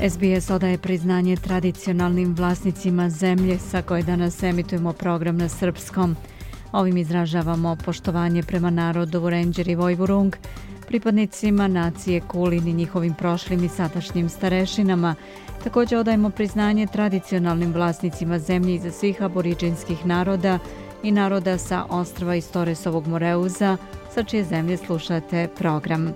SBS odaje priznanje tradicionalnim vlasnicima zemlje sa koje danas emitujemo program na srpskom. Ovim izražavamo poštovanje prema narodu Ranger i Vojvurung, pripadnicima nacije Kulin i njihovim prošlim i sadašnjim starešinama. Također odajemo priznanje tradicionalnim vlasnicima zemlje iza svih aboriđinskih naroda i naroda sa ostrava iz Toresovog Moreuza, sa čije zemlje slušate program.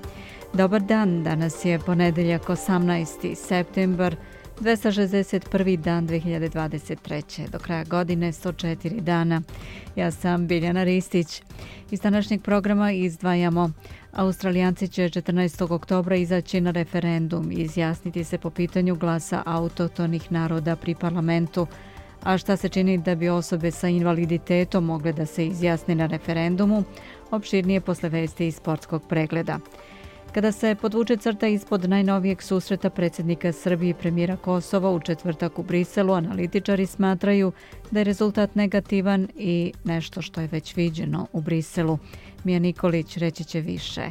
Dobar dan, danas je ponedeljak 18. septembar, 261. dan 2023. Do kraja godine 104 dana. Ja sam Biljana Ristić. Iz današnjeg programa izdvajamo Australijanci će 14. oktobra izaći na referendum i izjasniti se po pitanju glasa autotonih naroda pri parlamentu. A šta se čini da bi osobe sa invaliditetom mogle da se izjasne na referendumu? Opširnije posle vesti iz sportskog pregleda. Kada se podvuče crta ispod najnovijeg susreta predsjednika Srbije i premijera Kosova u četvrtak u Briselu, analitičari smatraju da je rezultat negativan i nešto što je već viđeno u Briselu. Mija Nikolić reći će više.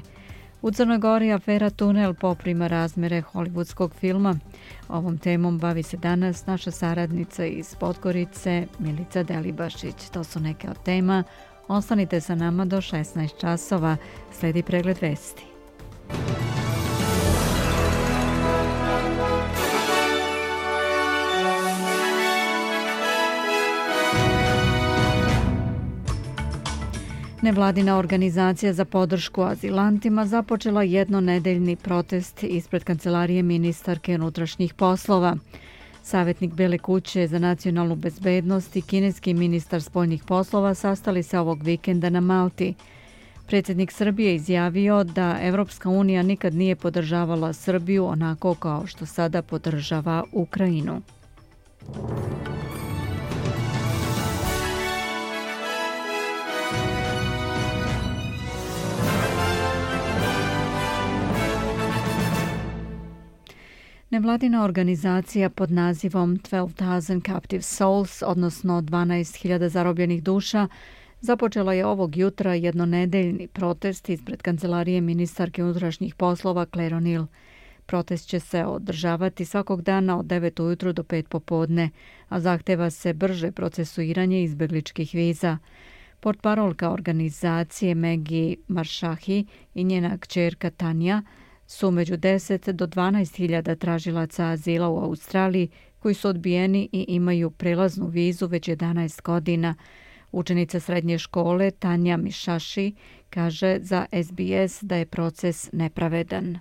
U Crnoj Gori afera Tunel poprima razmere hollywoodskog filma. Ovom temom bavi se danas naša saradnica iz Podgorice, Milica Delibašić. To su neke od tema. Ostanite sa nama do 16 časova. Sledi pregled vesti. Nevladina organizacija za podršku azilantima započela jednonedeljni protest ispred kancelarije ministarke unutrašnjih poslova. Savjetnik Bele kuće za nacionalnu bezbednost i kineski ministar spoljnih poslova sastali se ovog vikenda na Malti. Predsjednik Srbije izjavio da Evropska unija nikad nije podržavala Srbiju onako kao što sada podržava Ukrajinu. Nevladina organizacija pod nazivom 12,000 Captive Souls, odnosno 12.000 zarobljenih duša, započela je ovog jutra jednonedeljni protest ispred kancelarije ministarke unutrašnjih poslova Claire O'Neill. Protest će se održavati svakog dana od 9 ujutru do 5 popodne, a zahteva se brže procesuiranje izbegličkih viza. Portparolka organizacije Maggie Marshahi i njena kćerka Tanja su među 10 do 12 hiljada tražilaca azila u Australiji koji su odbijeni i imaju prelaznu vizu već 11 godina. Učenica srednje škole Tanja Mišaši kaže za SBS da je proces nepravedan.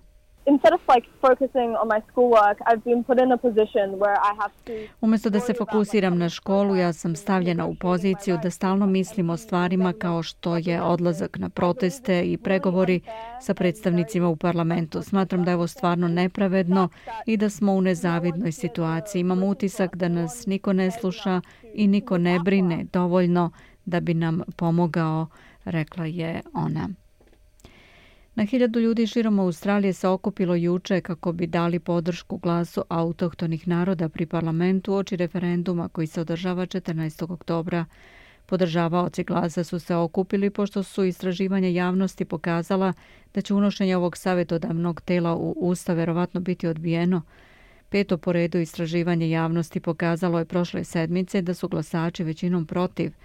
Umjesto da se fokusiram na školu, ja sam stavljena u poziciju da stalno mislim o stvarima kao što je odlazak na proteste i pregovori sa predstavnicima u parlamentu. Smatram da je ovo stvarno nepravedno i da smo u nezavidnoj situaciji. Imam utisak da nas niko ne sluša i niko ne brine dovoljno da bi nam pomogao, rekla je ona. Na hiljadu ljudi širom Australije se okupilo juče kako bi dali podršku glasu autohtonih naroda pri parlamentu oči referenduma koji se održava 14. oktobra. Podržavaoci glasa su se okupili pošto su istraživanja javnosti pokazala da će unošenje ovog savjetodavnog tela u Ustav verovatno biti odbijeno. Peto po redu istraživanje javnosti pokazalo je prošle sedmice da su glasači većinom protiv –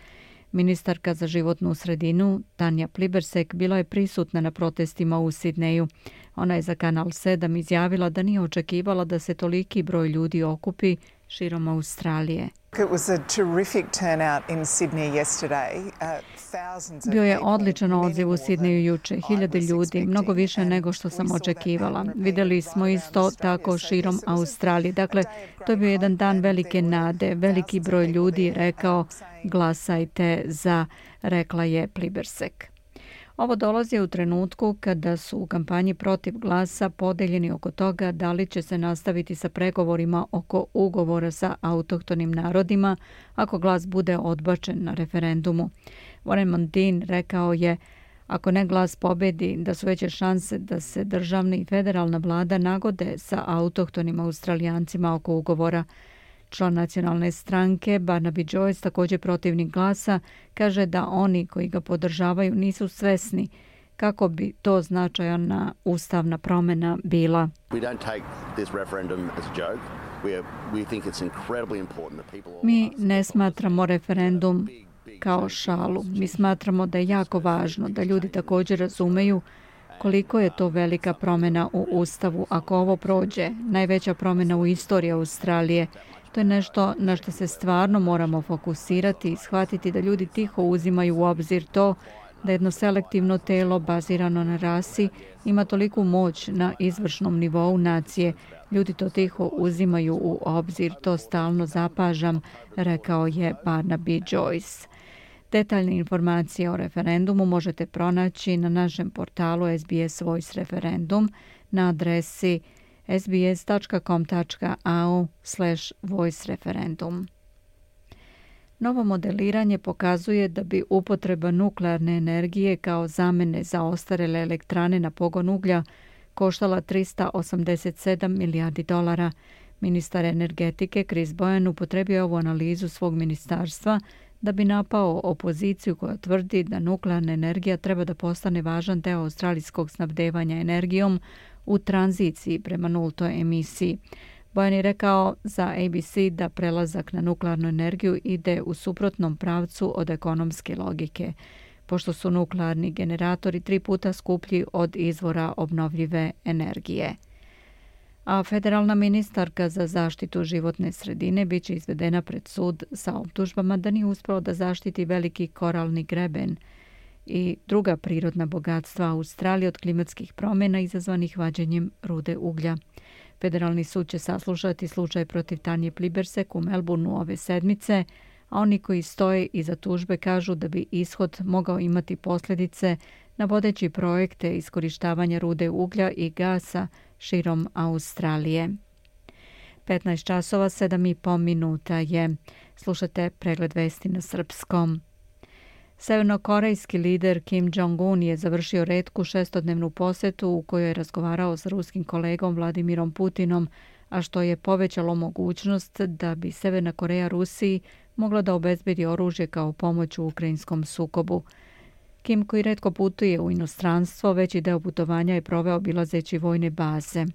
Ministarka za životnu sredinu Tanja Plibersek bila je prisutna na protestima u Sidneju. Ona je za Kanal 7 izjavila da nije očekivala da se toliki broj ljudi okupi širom Australije. Bio je odličan odziv u Sidneju juče, hiljade ljudi, mnogo više nego što sam očekivala. Videli smo isto tako širom Australije. Dakle, to je bio jedan dan velike nade. Veliki broj ljudi rekao glasajte za, rekla je Plibersek. Ovo dolazi u trenutku kada su u kampanji protiv glasa podeljeni oko toga da li će se nastaviti sa pregovorima oko ugovora sa autohtonim narodima ako glas bude odbačen na referendumu. Warren Mondin rekao je ako ne glas pobedi, da su veće šanse da se državni i federalna vlada nagode sa autohtonim australijancima oko ugovora. Član nacionalne stranke Barnaby Joyce, također protivnik glasa, kaže da oni koji ga podržavaju nisu svesni kako bi to značajna ustavna promjena bila. Mi ne smatramo referendum kao šalu. Mi smatramo da je jako važno da ljudi također razumeju koliko je to velika promjena u Ustavu. Ako ovo prođe, najveća promjena u istoriji Australije, to je nešto na što se stvarno moramo fokusirati i shvatiti da ljudi tiho uzimaju u obzir to da jedno selektivno telo bazirano na rasi ima toliku moć na izvršnom nivou nacije. Ljudi to tiho uzimaju u obzir, to stalno zapažam, rekao je Barnaby Joyce. Detaljne informacije o referendumu možete pronaći na našem portalu SBS Voice Referendum na adresi sbs.com.au voice referendum. Novo modeliranje pokazuje da bi upotreba nuklearne energije kao zamene za ostarele elektrane na pogon uglja koštala 387 milijardi dolara. Ministar energetike Chris Boyan upotrebio ovu analizu svog ministarstva da bi napao opoziciju koja tvrdi da nuklearna energija treba da postane važan deo australijskog snabdevanja energijom u tranziciji prema nultoj emisiji. Bojan je rekao za ABC da prelazak na nuklearnu energiju ide u suprotnom pravcu od ekonomske logike, pošto su nuklearni generatori tri puta skuplji od izvora obnovljive energije a federalna ministarka za zaštitu životne sredine bit će izvedena pred sud sa optužbama da nije uspeo da zaštiti veliki koralni greben i druga prirodna bogatstva Australije od klimatskih promjena izazvanih vađenjem rude uglja. Federalni sud će saslušati slučaj protiv Tanje Plibersek u Melbourneu ove sedmice, a oni koji stoje iza tužbe kažu da bi ishod mogao imati posljedice na vodeći projekte iskorištavanja rude uglja i gasa širom Australije. 15 časova 7 i pol minuta je. Slušate pregled vesti na srpskom. Severnokorejski lider Kim Jong-un je završio redku šestodnevnu posetu u kojoj je razgovarao s ruskim kolegom Vladimirom Putinom, a što je povećalo mogućnost da bi Severna Koreja Rusiji mogla da obezbedi oružje kao pomoć u ukrajinskom sukobu. Kim koji redko putuje u inostranstvo, veći deo putovanja je proveo obilazeći vojne baze.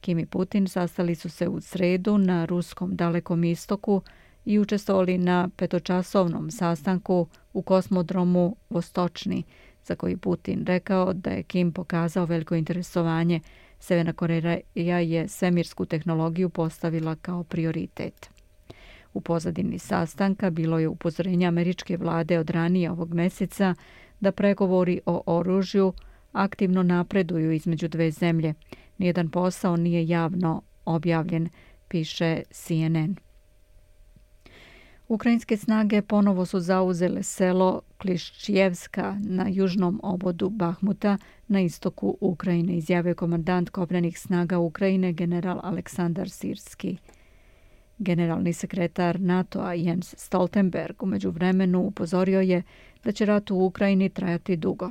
Kim i Putin sastali su se u sredu na ruskom dalekom istoku i učestvovali na petočasovnom sastanku u kosmodromu Vostočni, za koji Putin rekao da je Kim pokazao veliko interesovanje. Severna Koreja je svemirsku tehnologiju postavila kao prioritet. U pozadini sastanka bilo je upozorenje američke vlade od ranije ovog meseca da pregovori o oružju aktivno napreduju između dve zemlje. Nijedan posao nije javno objavljen, piše CNN. Ukrajinske snage ponovo su zauzele selo Klišćevska na južnom obodu Bahmuta na istoku Ukrajine, izjavio komandant kopnenih snaga Ukrajine general Aleksandar Sirski. Generalni sekretar NATO-a Jens Stoltenberg umeđu vremenu upozorio je da će rat u Ukrajini trajati dugo.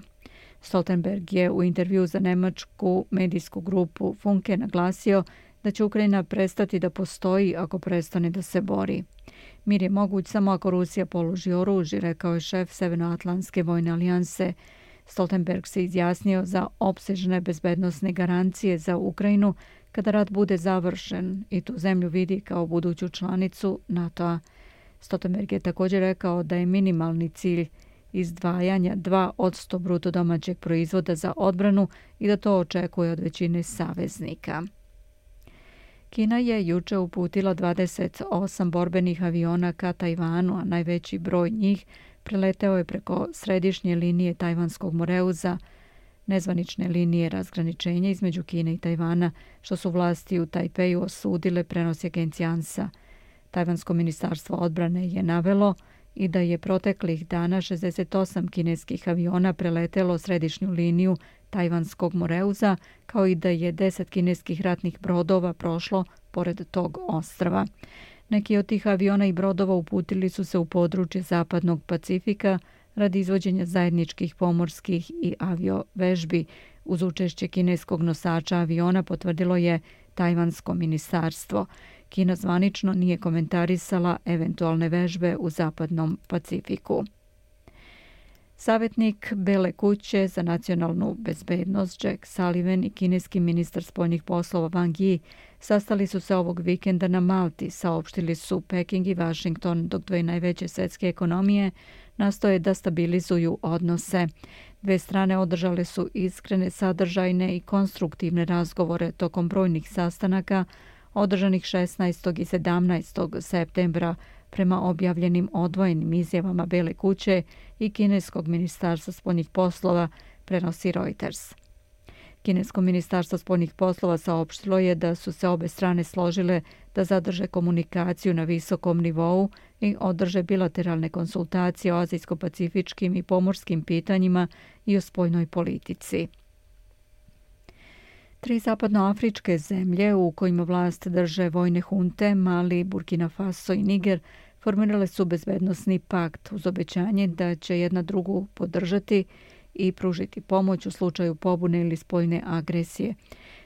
Stoltenberg je u intervju za nemačku medijsku grupu Funke naglasio da će Ukrajina prestati da postoji ako prestane da se bori. Mir je moguć samo ako Rusija položi oružje, rekao je šef Severnoatlantske vojne alijanse. Stoltenberg se izjasnio za opsežne bezbednostne garancije za Ukrajinu kada rat bude završen i tu zemlju vidi kao buduću članicu NATO-a. Stoltenberg je također rekao da je minimalni cilj izdvajanja 2 od 100 bruto domaćeg proizvoda za odbranu i da to očekuje od većine saveznika. Kina je juče uputila 28 borbenih aviona ka Tajvanu, a najveći broj njih preleteo je preko središnje linije Tajvanskog moreuza, nezvanične linije razgraničenja između Kine i Tajvana, što su vlasti u Tajpeju osudile prenosi agencija ANSA. Tajvansko ministarstvo odbrane je navelo i da je proteklih dana 68 kineskih aviona preletelo središnju liniju Tajvanskog Moreuza, kao i da je 10 kineskih ratnih brodova prošlo pored tog ostrava. Neki od tih aviona i brodova uputili su se u područje Zapadnog Pacifika radi izvođenja zajedničkih pomorskih i aviovežbi. Uz učešće kineskog nosača aviona potvrdilo je Tajvansko ministarstvo. Kina zvanično nije komentarisala eventualne vežbe u Zapadnom Pacifiku. Savetnik Bele kuće za nacionalnu bezbednost Jack Sullivan i kineski ministar spoljnih poslova Wang Yi sastali su se ovog vikenda na Malti, saopštili su Peking i Washington, dok dve najveće svetske ekonomije nastoje da stabilizuju odnose. Dve strane održale su iskrene, sadržajne i konstruktivne razgovore tokom brojnih sastanaka održanih 16. i 17. septembra prema objavljenim odvojenim izjavama Bele kuće i Kineskog ministarstva spoljnih poslova, prenosi Reuters. Kinesko ministarstvo spoljnih poslova saopštilo je da su se obe strane složile da zadrže komunikaciju na visokom nivou i održe bilateralne konsultacije o azijsko-pacifičkim i pomorskim pitanjima i o spoljnoj politici. Tri zapadnoafričke zemlje u kojima vlast drže vojne hunte, Mali, Burkina Faso i Niger, formirale su bezbednostni pakt uz obećanje da će jedna drugu podržati i pružiti pomoć u slučaju pobune ili spoljne agresije.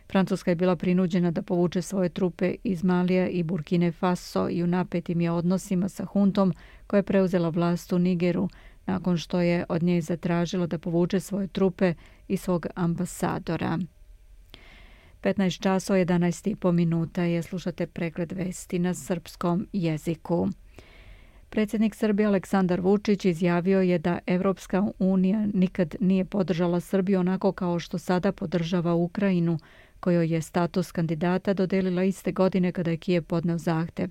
Francuska je bila prinuđena da povuče svoje trupe iz Malija i Burkine Faso i u napetim je odnosima sa huntom koja je preuzela vlast u Nigeru nakon što je od nje zatražila da povuče svoje trupe i svog ambasadora. 15 časova 11,5 minuta je slušate pregled vesti na srpskom jeziku. Predsjednik Srbije Aleksandar Vučić izjavio je da Evropska unija nikad nije podržala Srbiju onako kao što sada podržava Ukrajinu, kojoj je status kandidata dodelila iste godine kada je Kijev podneo zahtev.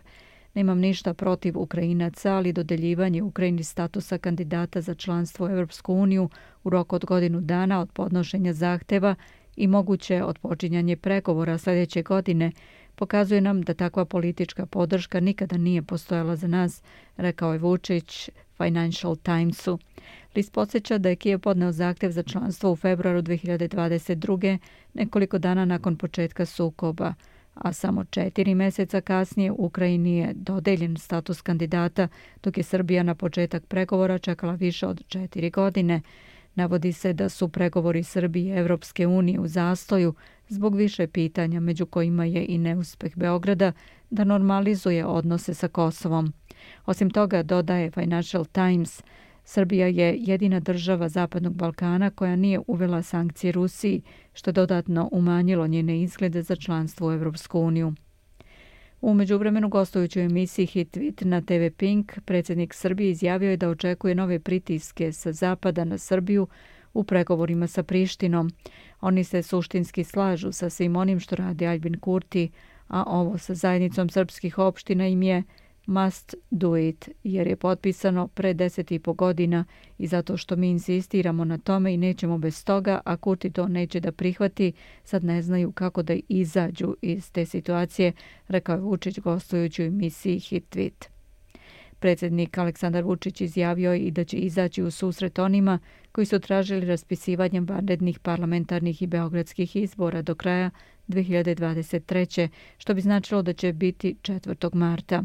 Nemam ništa protiv Ukrajinaca, ali dodeljivanje Ukrajini statusa kandidata za članstvo u Evropsku uniju u roku od godinu dana od podnošenja zahteva i moguće odpočinjanje pregovora sljedeće godine pokazuje nam da takva politička podrška nikada nije postojala za nas, rekao je Vučić Financial Timesu. List podsjeća da je Kijev podneo zahtev za članstvo u februaru 2022. nekoliko dana nakon početka sukoba, a samo četiri mjeseca kasnije Ukrajini je dodeljen status kandidata, dok je Srbija na početak pregovora čekala više od četiri godine. Navodi se da su pregovori Srbije i Evropske unije u zastoju zbog više pitanja, među kojima je i neuspeh Beograda da normalizuje odnose sa Kosovom. Osim toga, dodaje Financial Times, Srbija je jedina država Zapadnog Balkana koja nije uvela sankcije Rusiji, što dodatno umanjilo njene izglede za članstvo u Evropsku uniju. U međuvremenu gostujući u emisiji Hit Tweet na TV Pink, predsjednik Srbije izjavio je da očekuje nove pritiske sa Zapada na Srbiju u pregovorima sa Prištinom. Oni se suštinski slažu sa svim onim što radi Albin Kurti, a ovo sa zajednicom srpskih opština im je must do it, jer je potpisano pre deset i po godina i zato što mi insistiramo na tome i nećemo bez toga, a Kurti to neće da prihvati, sad ne znaju kako da izađu iz te situacije, rekao je Vučić gostujući u emisiji Hit Tweet. Predsjednik Aleksandar Vučić izjavio i da će izaći u susret onima koji su tražili raspisivanjem vanrednih parlamentarnih i beogradskih izbora do kraja 2023. što bi značilo da će biti 4. marta.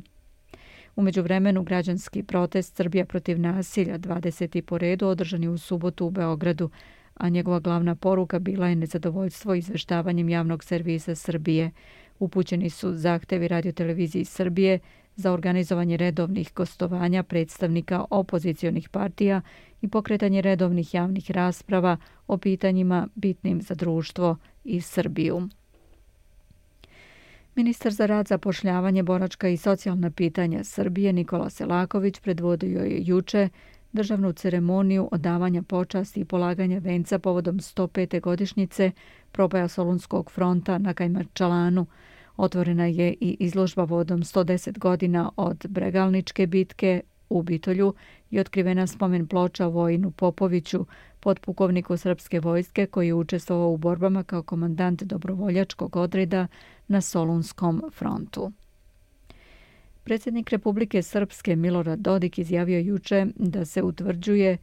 Umeđu vremenu građanski protest Srbija protiv nasilja 20. po redu održan je u subotu u Beogradu, a njegova glavna poruka bila je nezadovoljstvo izveštavanjem javnog servisa Srbije. Upućeni su zahtevi radioteleviziji Srbije za organizovanje redovnih gostovanja predstavnika opozicionih partija i pokretanje redovnih javnih rasprava o pitanjima bitnim za društvo i Srbiju. Ministar za rad, zapošljavanje, boračka i socijalna pitanja Srbije Nikola Selaković predvodio je juče državnu ceremoniju odavanja počasti i polaganja venca povodom 105. godišnjice probaja Solunskog fronta na Kajmarčalanu. Otvorena je i izložba vodom 110 godina od Bregalničke bitke u Bitolju i otkrivena spomen ploča Vojinu Popoviću, podpukovniku srpske vojske koji je učestvovao u borbama kao komandant dobrovoljačkog odreda na Solunskom frontu. Predsjednik Republike Srpske Milorad Dodik izjavio juče da se utvrđuje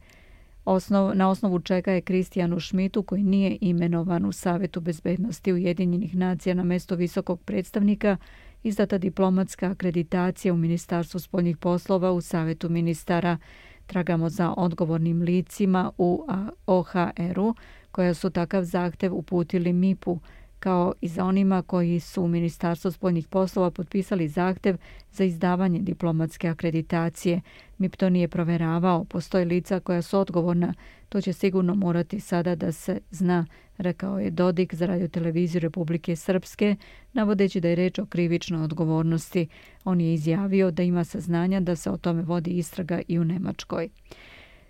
osnov, na osnovu čega je Kristijanu Šmitu, koji nije imenovan u Savetu bezbednosti Ujedinjenih nacija na mesto visokog predstavnika, izdata diplomatska akreditacija u Ministarstvu spoljnih poslova u Savetu ministara. Tragamo za odgovornim licima u OHR-u, koja su takav zahtev uputili MIP-u, kao i za onima koji su u Ministarstvu spoljnih poslova potpisali zahtev za izdavanje diplomatske akreditacije. MIP to nije proveravao, postoje lica koja su odgovorna, to će sigurno morati sada da se zna, rekao je Dodik za radio televiziju Republike Srpske, navodeći da je reč o krivičnoj odgovornosti. On je izjavio da ima saznanja da se o tome vodi istraga i u Nemačkoj.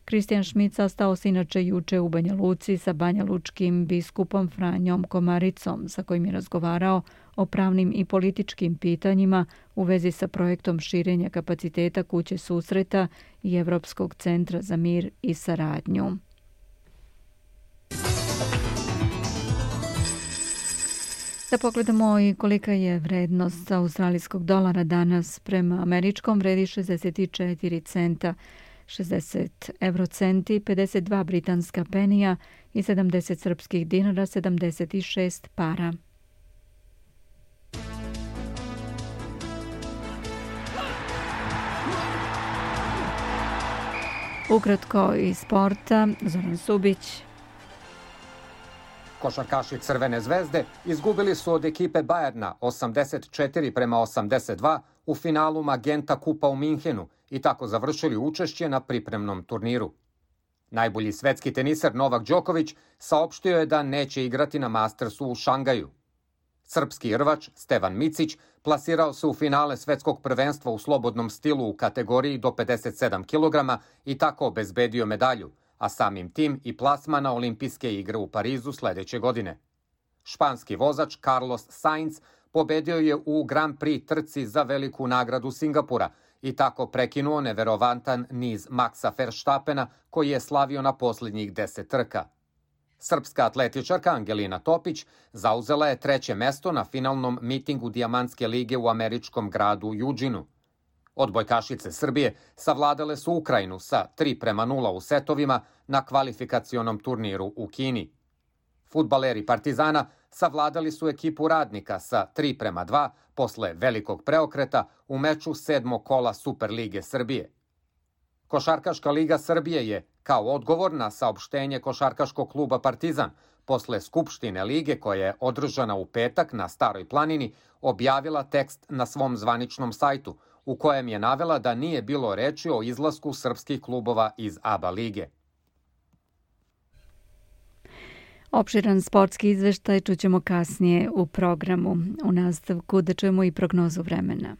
Kristijan Šmit sastao se inače juče u Banja Luci sa Banja Lučkim biskupom Franjom Komaricom, sa kojim je razgovarao o pravnim i političkim pitanjima u vezi sa projektom širenja kapaciteta kuće susreta i Evropskog centra za mir i saradnju. Da pogledamo i kolika je vrednost australijskog dolara danas prema američkom vredi 64 centa. 60 eurocenti, 52 britanska penija i 70 srpskih dinara, 76 para. Ukratko iz sporta, Zoran Subić. Košarkaši Crvene zvezde izgubili su od ekipe Bajerna 84 prema 82 u finalu Magenta Kupa u Minhenu i tako završili učešće na pripremnom turniru. Najbolji svetski teniser Novak Đoković saopštio je da neće igrati na Mastersu u Šangaju. Srpski rvač Stevan Micić plasirao se u finale svetskog prvenstva u slobodnom stilu u kategoriji do 57 kg i tako obezbedio medalju, a samim tim i plasma na olimpijske igre u Parizu sledeće godine. Španski vozač Carlos Sainz pobedio je u Grand Prix trci za veliku nagradu Singapura i tako prekinuo neverovantan niz Maxa Verstappena koji je slavio na poslednjih deset trka. Srpska atletičarka Angelina Topić zauzela je treće mesto na finalnom mitingu Dijamantske lige u američkom gradu Juđinu. Odbojkašice Srbije savladale su Ukrajinu sa 3 prema 0 u setovima na kvalifikacionom turniru u Kini. Futbaleri Partizana savladali su ekipu radnika sa 3 prema 2 posle velikog preokreta u meču sedmog kola Superlige Srbije. Košarkaška liga Srbije je, kao odgovor na saopštenje Košarkaškog kluba Partizan, posle Skupštine lige koja je održana u petak na Staroj planini, objavila tekst na svom zvaničnom sajtu, u kojem je navela da nije bilo reči o izlasku srpskih klubova iz ABA lige. Opširan sportski izveštaj čućemo kasnije u programu. U nastavku da čujemo i prognozu vremena.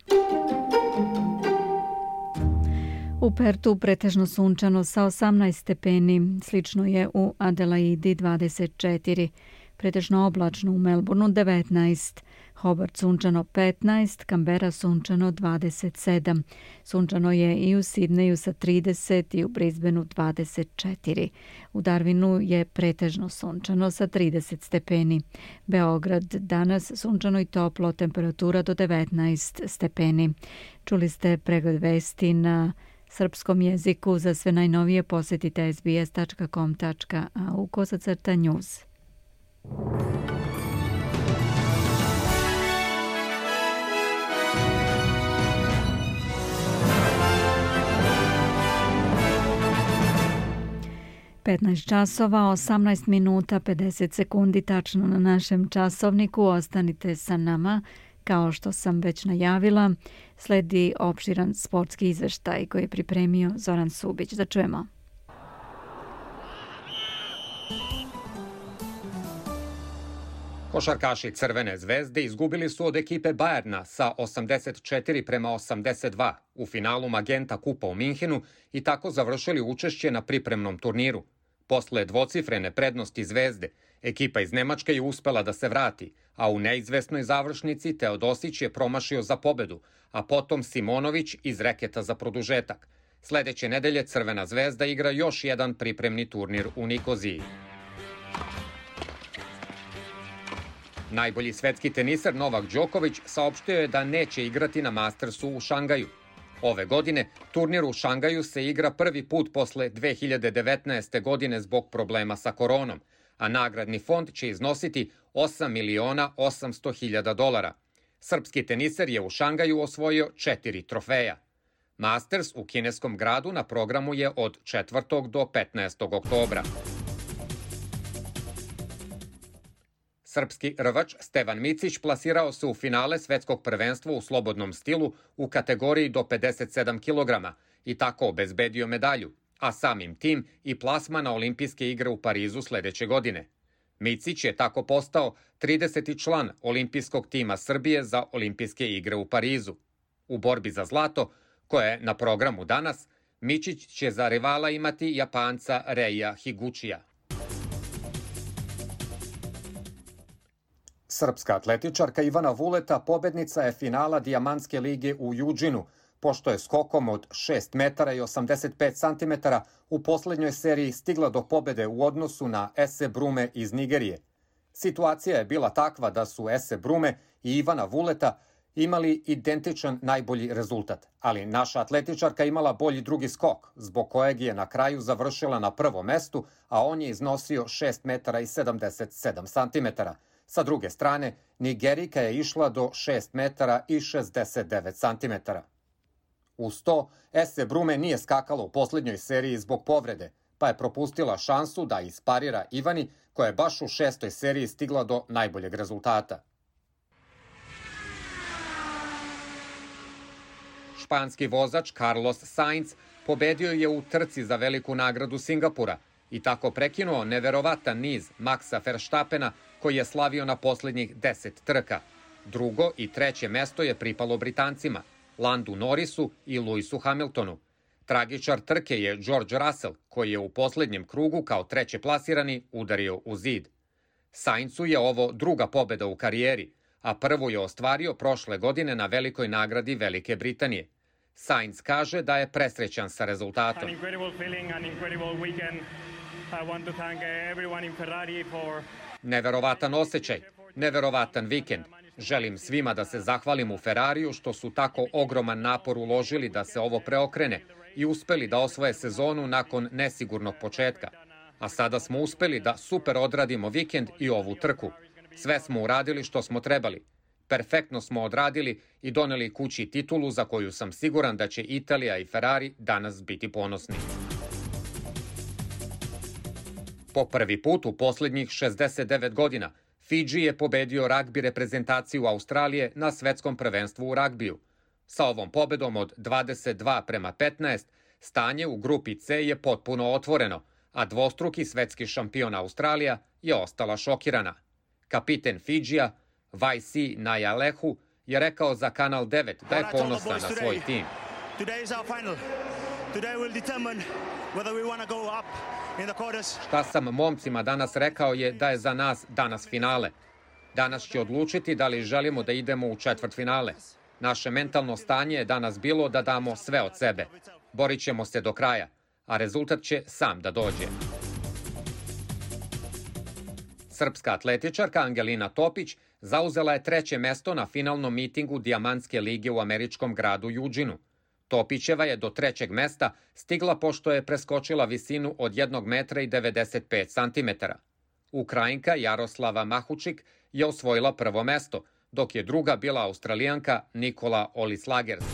U Pertu pretežno sunčano sa 18 stepeni, slično je u Adelaidi 24, pretežno oblačno u Melbourneu 19, Hobart sunčano 15, Kambera sunčano 27. Sunčano je i u Sidneju sa 30 i u Brisbaneu 24. U Darwinu je pretežno sunčano sa 30 stepeni. Beograd danas sunčano i toplo, temperatura do 19 stepeni. Čuli ste pregled vesti na srpskom jeziku. Za sve najnovije posetite sbs.com.au kosacrta news. 15 časova, 18 minuta, 50 sekundi tačno na našem časovniku. Ostanite sa nama. Kao što sam već najavila, sledi opširan sportski izveštaj koji je pripremio Zoran Subić. Da čujemo. Košarkaši Crvene zvezde izgubili su od ekipe Bajerna sa 84 prema 82 u finalu Magenta Kupa u Minhenu i tako završili učešće na pripremnom turniru. Posle dvocifrene prednosti Zvezde, ekipa iz Nemačke je uspela da se vrati, a u neizvesnoj završnici Teodosić je promašio za pobedu, a potom Simonović iz reketa za produžetak. Sledeće nedelje Crvena zvezda igra još jedan pripremni turnir u Nikoziji. Najbolji svetski teniser Novak Đoković saopštio je da neće igrati na Mastersu u Šangaju. Ove godine turnir u Šangaju se igra prvi put posle 2019. godine zbog problema sa koronom, a nagradni fond će iznositi 8 miliona 800 hiljada dolara. Srpski teniser je u Šangaju osvojio četiri trofeja. Masters u kineskom gradu na programu je od 4. do 15. oktobra. Srpski rvač Stevan Micić plasirao se u finale svetskog prvenstva u slobodnom stilu u kategoriji do 57 kg i tako obezbedio medalju, a samim tim i plasma na olimpijske igre u Parizu sledeće godine. Micić je tako postao 30. član olimpijskog tima Srbije za olimpijske igre u Parizu. U borbi za zlato, koja je na programu danas, Mičić će za rivala imati Japanca Reija Higučija. Srpska atletičarka Ivana Vuleta pobednica je finala Dijamantske lige u Juđinu, pošto je skokom od 6 metara i 85 cm u poslednjoj seriji stigla do pobede u odnosu na Ese Brume iz Nigerije. Situacija je bila takva da su Ese Brume i Ivana Vuleta imali identičan najbolji rezultat, ali naša atletičarka imala bolji drugi skok, zbog kojeg je na kraju završila na prvom mestu, a on je iznosio 6 metara i 77 cm. Sa druge strane, Nigerika je išla do 6 metara i 69 cm. Uz to, Ese Brume nije skakala u poslednjoj seriji zbog povrede, pa je propustila šansu da isparira Ivani, koja je baš u šestoj seriji stigla do najboljeg rezultata. Španski vozač Carlos Sainz pobedio je u trci za veliku nagradu Singapura i tako prekinuo neverovatan niz Maxa Verstappena koji je slavio na poslednjih 10 trka. Drugo i treće mesto je pripalo Britancima, Landu Norrisu i Lewisu Hamiltonu. Tragičar trke je George Russell, koji je u poslednjem krugu kao treće plasirani udario u zid. Saincu je ovo druga pobeda u karijeri, a prvu je ostvario prošle godine na velikoj nagradi Velike Britanije. Sainz kaže da je presrećan sa rezultatom. Neverovatan osjećaj, neverovatan vikend. Želim svima da se zahvalim u Ferrariju što su tako ogroman napor uložili da se ovo preokrene i uspeli da osvoje sezonu nakon nesigurnog početka. A sada smo uspeli da super odradimo vikend i ovu trku. Sve smo uradili što smo trebali. Perfektno smo odradili i doneli kući titulu za koju sam siguran da će Italija i Ferrari danas biti ponosni. Po prvi put u poslednjih 69 godina Fidži je pobedio ragbi reprezentaciju Australije na svetskom prvenstvu u ragbiju. Sa ovom pobedom od 22 prema 15, stanje u grupi C je potpuno otvoreno, a dvostruki svetski šampion Australija je ostala šokirana. Kapiten Fidžija, Vajsi Najalehu, je rekao za Kanal 9 da je ponosan na svoj tim. Today is our final. Today will determine whether we want to go up Šta sam momcima danas rekao je da je za nas danas finale. Danas će odlučiti da li želimo da idemo u četvrt finale. Naše mentalno stanje je danas bilo da damo sve od sebe. Borit ćemo se do kraja, a rezultat će sam da dođe. Srpska atletičarka Angelina Topić zauzela je treće mesto na finalnom mitingu Dijamantske lige u američkom gradu Juđinu – Topićeva je do trećeg mesta stigla pošto je preskočila visinu od 1 metra i 95 centimetara. Ukrajinka Jaroslava Mahučik je osvojila prvo mesto, dok je druga bila Australijanka Nikola Olislagers.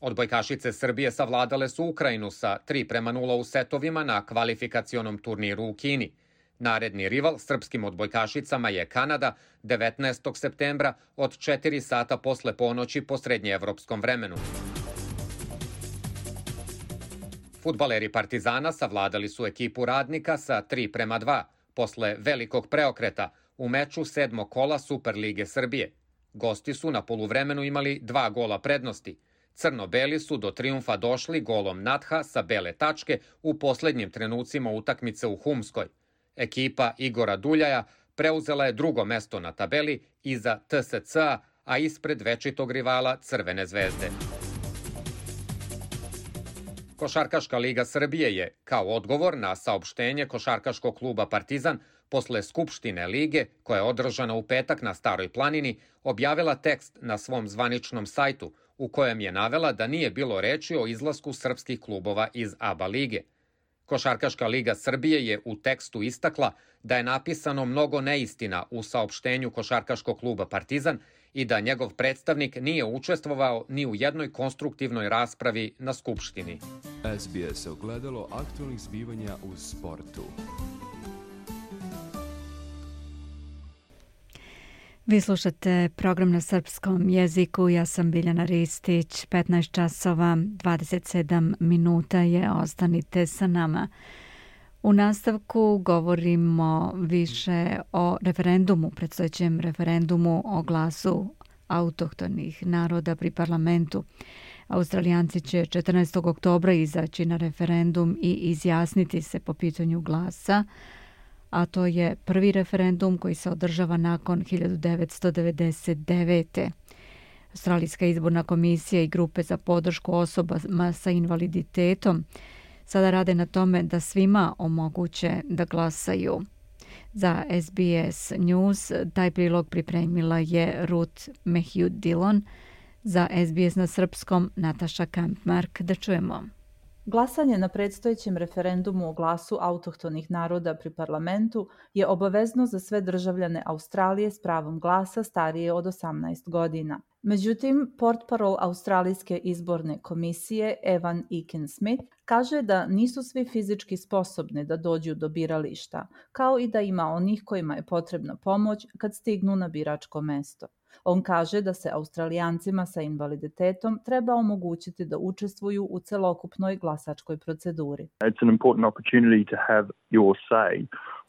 Odbojkašice Srbije savladale su Ukrajinu sa 3 prema 0 u setovima na kvalifikacionom turniru u Kini – Naredni rival srpskim odbojkašicama je Kanada 19. septembra od 4 sata posle ponoći po srednjeevropskom vremenu. Futbaleri Partizana savladali su ekipu radnika sa 3 prema 2 posle velikog preokreta u meču sedmog kola Superlige Srbije. Gosti su na poluvremenu imali dva gola prednosti. Crno-beli su do triumfa došli golom Natha sa bele tačke u poslednjim trenucima utakmice u Humskoj – Ekipa Igora Duljaja preuzela je drugo mesto na tabeli iza TSC, a ispred večitog rivala Crvene zvezde. Košarkaška liga Srbije je, kao odgovor na saopštenje Košarkaškog kluba Partizan, posle Skupštine Lige, koja je održana u petak na Staroj planini, objavila tekst na svom zvaničnom sajtu u kojem je navela da nije bilo reči o izlasku srpskih klubova iz ABA lige. Košarkaška liga Srbije je u tekstu istakla da je napisano mnogo neistina u saopštenju Košarkaškog kluba Partizan i da njegov predstavnik nije učestvovao ni u jednoj konstruktivnoj raspravi na Skupštini. SBS ogledalo aktualnih zbivanja u sportu. Vi slušate program na srpskom jeziku. Ja sam Biljana Ristić. 15 časova 27 minuta je. Ostanite sa nama. U nastavku govorimo više o referendumu, predstojećem referendumu o glasu autohtonih naroda pri parlamentu. Australijanci će 14. oktobra izaći na referendum i izjasniti se po pitanju glasa, a to je prvi referendum koji se održava nakon 1999. Australijska izborna komisija i grupe za podršku osobama sa invaliditetom sada rade na tome da svima omoguće da glasaju. Za SBS News taj prilog pripremila je Ruth Mehjud Dillon, za SBS na srpskom Nataša Kampmark. Da čujemo. Glasanje na predstojećem referendumu o glasu autohtonih naroda pri parlamentu je obavezno za sve državljane Australije s pravom glasa starije od 18 godina. Međutim, portparol Australijske izborne komisije Evan Eakin Smith kaže da nisu svi fizički sposobni da dođu do birališta, kao i da ima onih kojima je potrebna pomoć kad stignu na biračko mesto. On kaže da se Australijancima sa invaliditetom treba omogućiti da učestvuju u celokupnoj glasačkoj proceduri. It's an important opportunity to have your say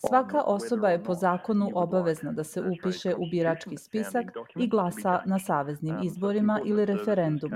Svaka osoba je po zakonu obavezna da se upiše u birački spisak i glasa na saveznim izborima ili referendumu.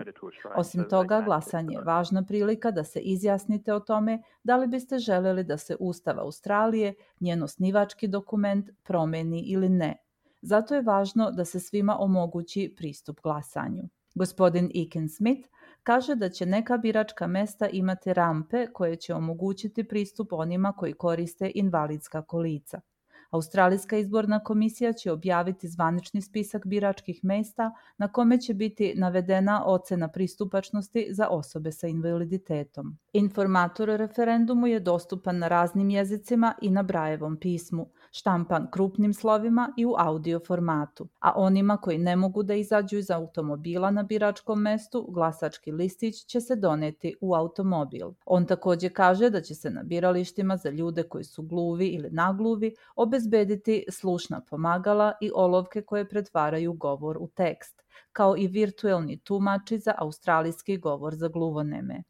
Osim toga, glasanje je važna prilika da se izjasnite o tome da li biste želeli da se Ustav Australije, njen osnivački dokument, promeni ili ne. Zato je važno da se svima omogući pristup glasanju. Gospodin Iken Smith kaže da će neka biračka mesta imati rampe koje će omogućiti pristup onima koji koriste invalidska kolica. Australijska izborna komisija će objaviti zvanični spisak biračkih mesta na kome će biti navedena ocena pristupačnosti za osobe sa invaliditetom. Informator o referendumu je dostupan na raznim jezicima i na Brajevom pismu, štampan krupnim slovima i u audio formatu, a onima koji ne mogu da izađu iz automobila na biračkom mestu, glasački listić će se doneti u automobil. On takođe kaže da će se na biralištima za ljude koji su gluvi ili nagluvi obezbediti slušna pomagala i olovke koje pretvaraju govor u tekst, kao i virtuelni tumači za australijski govor za gluvoneme.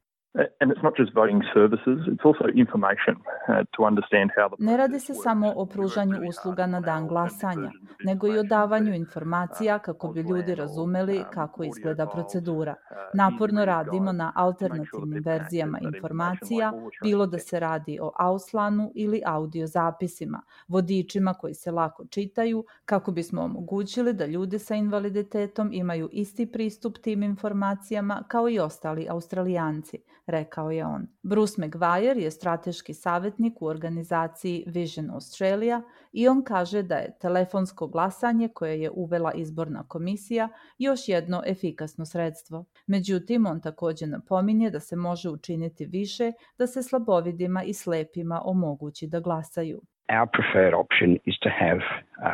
Ne radi se samo o pružanju usluga na dan glasanja, nego i o davanju informacija uh, kako bi ljudi razumeli um, kako izgleda procedura. Uh, Naporno radimo na alternativnim verzijama informacija, bilo da se radi o Auslanu ili audio zapisima, vodičima koji se lako čitaju, kako bismo omogućili da ljudi sa invaliditetom imaju isti pristup tim informacijama kao i ostali australijanci rekao je on. Bruce McGuire je strateški savjetnik u organizaciji Vision Australia i on kaže da je telefonsko glasanje koje je uvela izborna komisija još jedno efikasno sredstvo. Međutim, on takođe napominje da se može učiniti više da se slabovidima i slepima omogući da glasaju.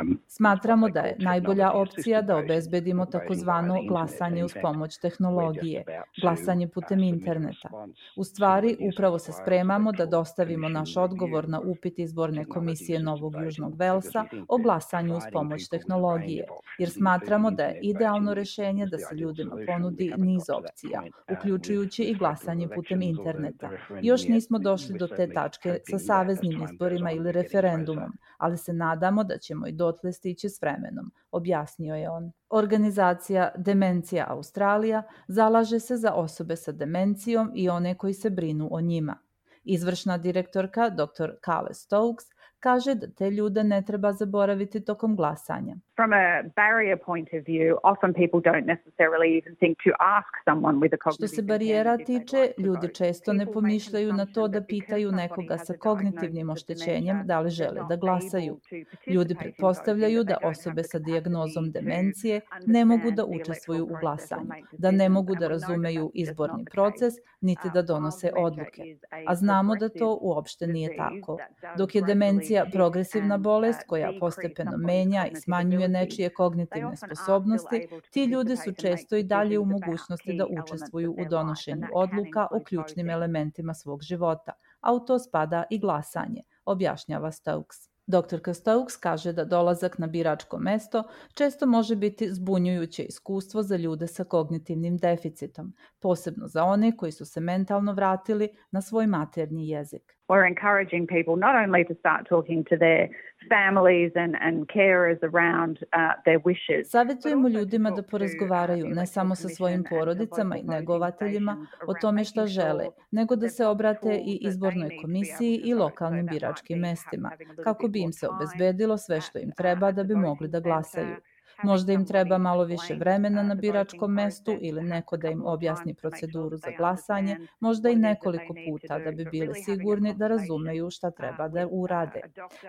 Um, Smatramo da je najbolja opcija da obezbedimo takozvano glasanje uz pomoć tehnologije, glasanje putem interneta. U stvari, upravo se spremamo da dostavimo naš odgovor na upit izborne komisije Novog Južnog Velsa o glasanju uz pomoć tehnologije, jer smatramo da je idealno rešenje da se ljudima ponudi niz opcija, uh, uključujući i glasanje putem interneta. Još nismo došli do te tačke sa saveznim izborima ili referendumom, ali se nadamo da ćemo i dotle stići s vremenom, objasnio je on. Organizacija Demencija Australija zalaže se za osobe sa demencijom i one koji se brinu o njima. Izvršna direktorka dr. Kale Stokes kaže da te ljude ne treba zaboraviti tokom glasanja. From a barrier point of view, often people don't necessarily even think to ask someone with a cognitive Što se barijera tiče, ljudi često ne pomišljaju na to da pitaju nekoga sa kognitivnim oštećenjem da li žele da glasaju. Ljudi pretpostavljaju da osobe sa dijagnozom demencije ne mogu da učestvuju u glasanju, da ne mogu da razumeju izborni proces, niti da donose odluke. A znamo da to uopšte nije tako. Dok je demencija progresivna bolest koja postepeno menja i smanjuje nečije kognitivne sposobnosti, ti ljudi su često i dalje u mogućnosti da učestvuju u donošenju odluka o ključnim elementima svog života, a u to spada i glasanje, objašnjava Stokes. Dr. Stokes kaže da dolazak na biračko mesto često može biti zbunjujuće iskustvo za ljude sa kognitivnim deficitom, posebno za one koji su se mentalno vratili na svoj maternji jezik we're encouraging people not only to start talking to their families and, and carers around uh, their wishes. Savetujemo ljudima da porazgovaraju ne samo sa svojim porodicama i negovateljima o tome šta žele, nego da se obrate i izbornoj komisiji i lokalnim biračkim mestima, kako bi im se obezbedilo sve što im treba da bi mogli da glasaju. Možda im treba malo više vremena na biračkom mestu ili neko da im objasni proceduru za glasanje, možda i nekoliko puta da bi bili sigurni da razumeju šta treba da urade.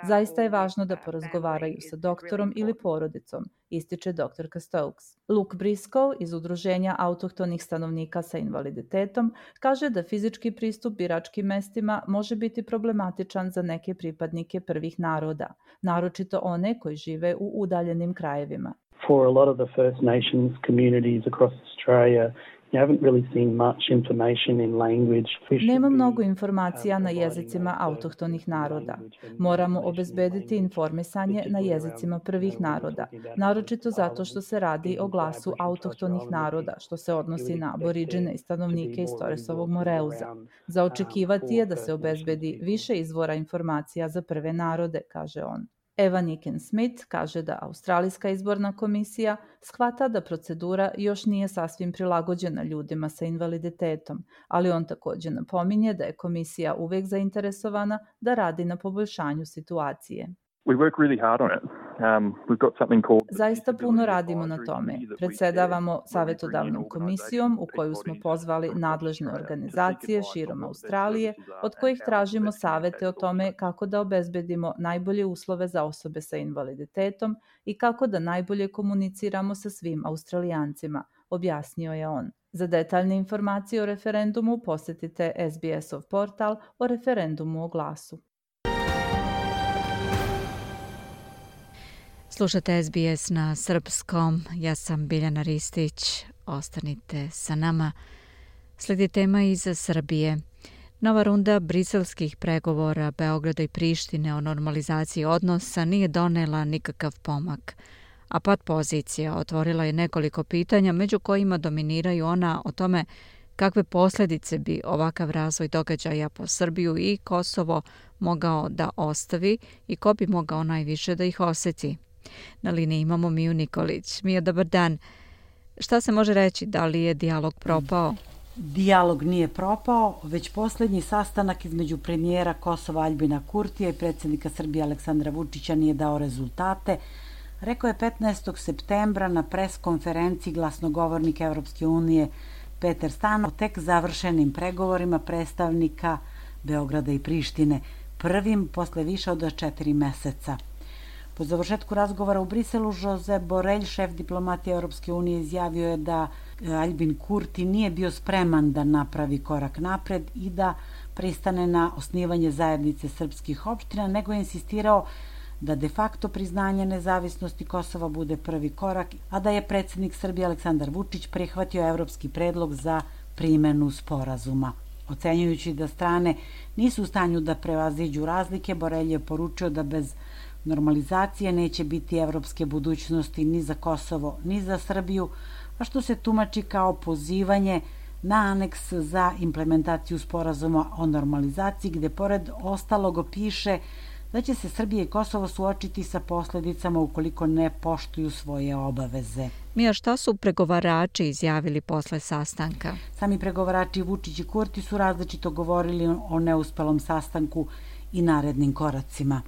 Zaista je važno da porazgovaraju sa doktorom ili porodicom, ističe dr. Stokes. Luke Briscoe iz Udruženja autohtonih stanovnika sa invaliditetom kaže da fizički pristup biračkim mestima može biti problematičan za neke pripadnike prvih naroda, naročito one koji žive u udaljenim krajevima. for a lot of the First Nations communities across Australia, Nema mnogo informacija na jezicima autohtonih naroda. Moramo obezbediti informisanje na jezicima prvih naroda, naročito zato što se radi o glasu autohtonih naroda, što se odnosi na aboriđene i stanovnike iz Torresovog Moreuza. Za očekivati je da se obezbedi više izvora informacija za prve narode, kaže on. Eva Niken Smith kaže da Australijska izborna komisija shvata da procedura još nije sasvim prilagođena ljudima sa invaliditetom, ali on takođe napominje da je komisija uvek zainteresovana da radi na poboljšanju situacije. We work really hard on it. Um, we've got something called... Zaista puno radimo na tome. Predsedavamo savetodavnom komisijom u koju smo pozvali nadležne organizacije širom Australije, od kojih tražimo savete o tome kako da obezbedimo najbolje uslove za osobe sa invaliditetom i kako da najbolje komuniciramo sa svim australijancima, objasnio je on. Za detaljne informacije o referendumu posetite SBS-ov portal o referendumu o glasu. Slušate SBS na srpskom. Ja sam Biljana Ristić. Ostanite sa nama. Sledi tema iz Srbije. Nova runda briselskih pregovora Beograda i Prištine o normalizaciji odnosa nije donela nikakav pomak, a pad pozicija otvorila je nekoliko pitanja, među kojima dominiraju ona o tome kakve posljedice bi ovakav razvoj događaja po Srbiju i Kosovo mogao da ostavi i ko bi mogao najviše da ih oseti. Na liniji imamo Miju Nikolić. Mija, dobar dan. Šta se može reći? Da li je dijalog propao? Dijalog nije propao, već poslednji sastanak između premijera Kosova Albina Kurtija i predsednika Srbije Aleksandra Vučića nije dao rezultate, rekao je 15. septembra na preskonferenciji glasnogovornika Evropske unije Peter Stan o tek završenim pregovorima predstavnika Beograda i Prištine, prvim posle više od četiri meseca. Po završetku razgovora u Briselu, Jose Borelj, šef diplomatije Europske unije, izjavio je da e, Albin Kurti nije bio spreman da napravi korak napred i da pristane na osnivanje zajednice srpskih opština, nego je insistirao da de facto priznanje nezavisnosti Kosova bude prvi korak, a da je predsednik Srbije Aleksandar Vučić prihvatio evropski predlog za primenu sporazuma. Ocenjujući da strane nisu u stanju da prevaziđu razlike, Borelj je poručio da bez normalizacije neće biti evropske budućnosti ni za Kosovo, ni za Srbiju, a što se tumači kao pozivanje na aneks za implementaciju sporazuma o normalizaciji, gde pored ostalog piše da će se Srbija i Kosovo suočiti sa posledicama ukoliko ne poštuju svoje obaveze. Mija, šta su pregovarači izjavili posle sastanka? Sami pregovarači Vučić i Kurti su različito govorili o neuspelom sastanku i narednim koracima.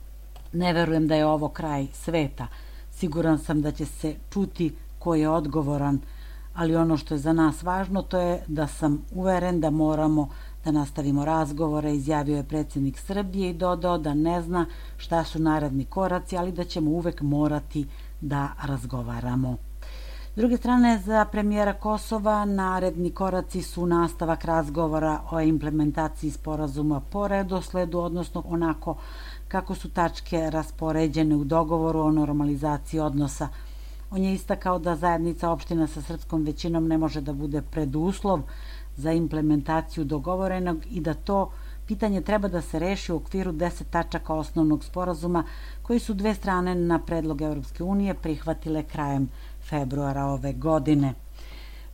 Ne verujem da je ovo kraj sveta. Siguran sam da će se čuti ko je odgovoran, ali ono što je za nas važno to je da sam uveren da moramo da nastavimo razgovore, izjavio je predsjednik Srbije i dodao da ne zna šta su naredni koraci, ali da ćemo uvek morati da razgovaramo. S druge strane, za premijera Kosova naredni koraci su nastavak razgovora o implementaciji sporazuma po redosledu, odnosno onako kako su tačke raspoređene u dogovoru o normalizaciji odnosa. On je istakao da zajednica opština sa srpskom većinom ne može da bude preduslov za implementaciju dogovorenog i da to pitanje treba da se reši u okviru 10 tačaka osnovnog sporazuma koji su dve strane na predlog Evropske unije prihvatile krajem februara ove godine.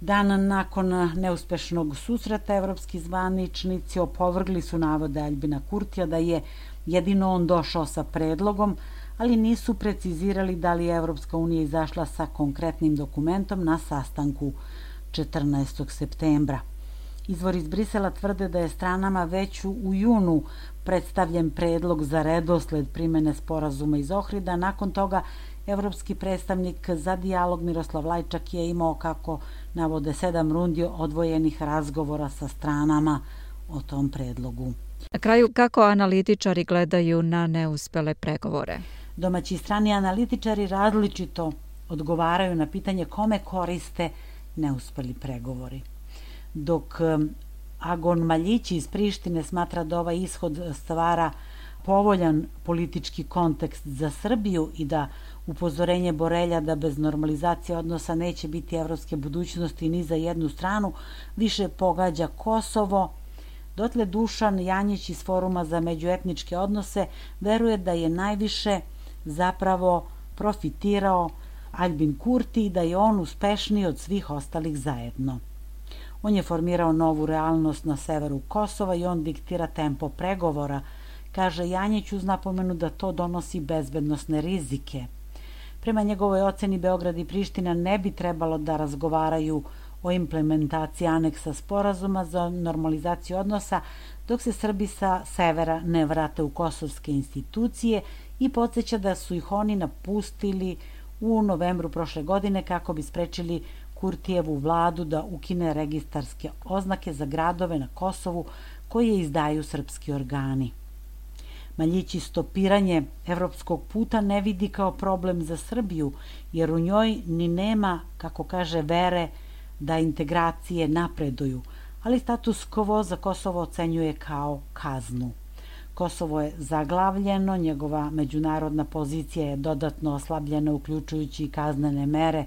Dan nakon neuspešnog susreta evropski zvaničnici opovrgli su navode Aljbina Kurtija da je jedino on došao sa predlogom, ali nisu precizirali da li je Evropska unija izašla sa konkretnim dokumentom na sastanku 14. septembra. Izvor iz Brisela tvrde da je stranama već u junu predstavljen predlog za redosled primene sporazuma iz Ohrida. Nakon toga Evropski predstavnik za dijalog Miroslav Lajčak je imao, kako navode, sedam rundi odvojenih razgovora sa stranama o tom predlogu. Na kraju, kako analitičari gledaju na neuspele pregovore? Domaći strani analitičari različito odgovaraju na pitanje kome koriste neuspeli pregovori. Dok um, Agon Maljići iz Prištine smatra da ovaj ishod stvara povoljan politički kontekst za Srbiju i da upozorenje Borelja da bez normalizacije odnosa neće biti evropske budućnosti ni za jednu stranu, više pogađa Kosovo, dotle Dušan Janjić iz Foruma za međuetničke odnose veruje da je najviše zapravo profitirao Albin Kurti i da je on uspešniji od svih ostalih zajedno. On je formirao novu realnost na severu Kosova i on diktira tempo pregovora, kaže Janjić uz napomenu da to donosi bezbednostne rizike – Prema njegovoj oceni Beograd i Priština ne bi trebalo da razgovaraju o implementaciji aneksa sporazuma za normalizaciju odnosa dok se Srbi sa severa ne vrate u kosovske institucije i podsjeća da su ih oni napustili u novembru prošle godine kako bi sprečili Kurtijevu vladu da ukine registarske oznake za gradove na Kosovu koje izdaju srpski organi. Maljići stopiranje evropskog puta ne vidi kao problem za Srbiju, jer u njoj ni nema, kako kaže, vere da integracije napreduju, ali status quo za Kosovo ocenjuje kao kaznu. Kosovo je zaglavljeno, njegova međunarodna pozicija je dodatno oslabljena uključujući i kaznene mere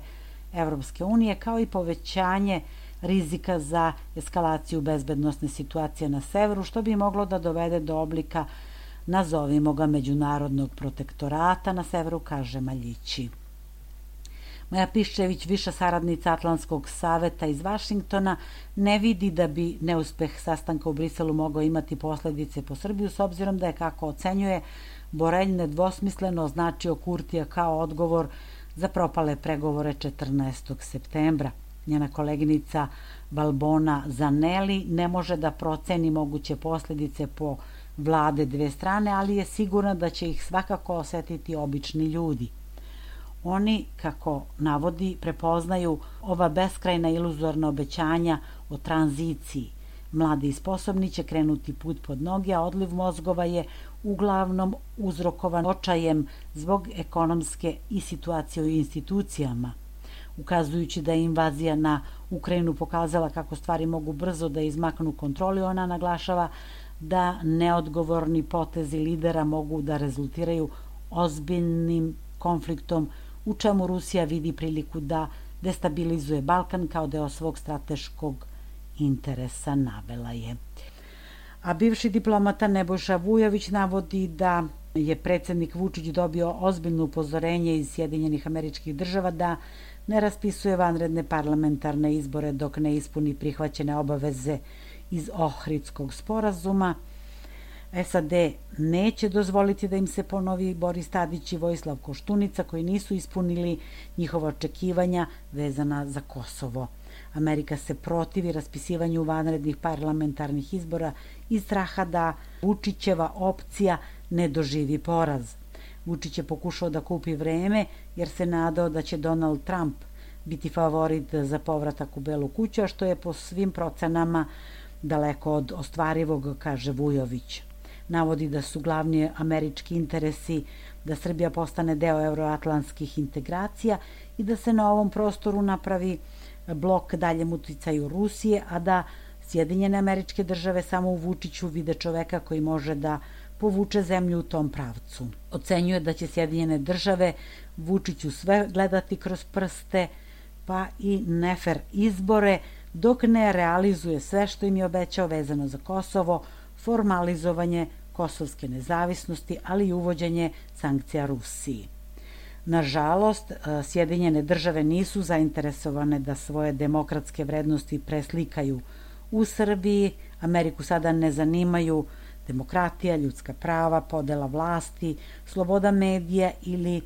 Evropske unije, kao i povećanje rizika za eskalaciju bezbednostne situacije na severu, što bi moglo da dovede do oblika nazovimo ga međunarodnog protektorata na severu, kaže Maljići. Maja Piščević, viša saradnica Atlantskog saveta iz Vašingtona, ne vidi da bi neuspeh sastanka u Briselu mogao imati posledice po Srbiju, s obzirom da je, kako ocenjuje, Borelj nedvosmisleno označio Kurtija kao odgovor za propale pregovore 14. septembra. Njena koleginica Balbona Zaneli ne može da proceni moguće posledice po vlade dve strane, ali je sigurna da će ih svakako osetiti obični ljudi. Oni, kako navodi, prepoznaju ova beskrajna iluzorna obećanja o tranziciji. Mladi i sposobni će krenuti put pod noge, a odliv mozgova je uglavnom uzrokovan očajem zbog ekonomske i situacije u institucijama. Ukazujući da je invazija na Ukrajinu pokazala kako stvari mogu brzo da izmaknu kontroli, ona naglašava da neodgovorni potezi lidera mogu da rezultiraju ozbiljnim konfliktom u čemu Rusija vidi priliku da destabilizuje Balkan kao deo svog strateškog interesa, navela je. A bivši diplomata Nebojša Vujović navodi da je predsednik Vučić dobio ozbiljno upozorenje iz Sjedinjenih američkih država da ne raspisuje vanredne parlamentarne izbore dok ne ispuni prihvaćene obaveze iz Ohridskog sporazuma. SAD neće dozvoliti da im se ponovi Boris Tadić i Vojislav Koštunica koji nisu ispunili njihova očekivanja vezana za Kosovo. Amerika se protivi raspisivanju vanrednih parlamentarnih izbora iz straha da Vučićeva opcija ne doživi poraz. Vučić je pokušao da kupi vreme jer se nadao da će Donald Trump biti favorit za povratak u Belu kuću, a što je po svim procenama daleko od ostvarivog, kaže Vujović. Navodi da su glavni američki interesi da Srbija postane deo euroatlantskih integracija i da se na ovom prostoru napravi blok daljem uticaju Rusije, a da Sjedinjene američke države samo u Vučiću vide čoveka koji može da povuče zemlju u tom pravcu. Ocenjuje da će Sjedinjene države Vučiću sve gledati kroz prste, pa i nefer izbore, dok ne realizuje sve što im je obećao vezano za Kosovo, formalizovanje kosovske nezavisnosti, ali i uvođenje sankcija Rusiji. Nažalost, e, Sjedinjene države nisu zainteresovane da svoje demokratske vrednosti preslikaju u Srbiji. Ameriku sada ne zanimaju demokratija, ljudska prava, podela vlasti, sloboda medija ili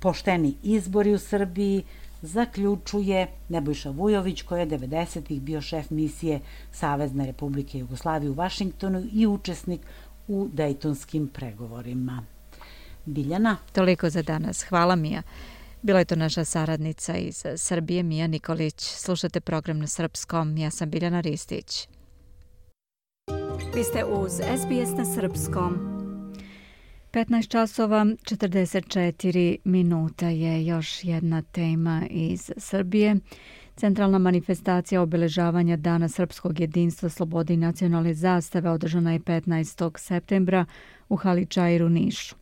pošteni izbori u Srbiji, zaključuje Nebojša Vujović, koji je 90. bio šef misije Savezne Republike Jugoslavije u Vašingtonu i učesnik u Dejtonskim pregovorima. Biljana. Toliko za danas. Hvala Mija. Bila je to naša saradnica iz Srbije, Mija Nikolić. Slušate program na srpskom. Ja sam Biljana Ristić. Vi ste uz SBS na srpskom. 15 časova 44 minuta je još jedna tema iz Srbije. Centralna manifestacija obeležavanja Dana srpskog jedinstva, slobode i nacionalne zastave održana je 15. septembra u Haličajru, Nišu.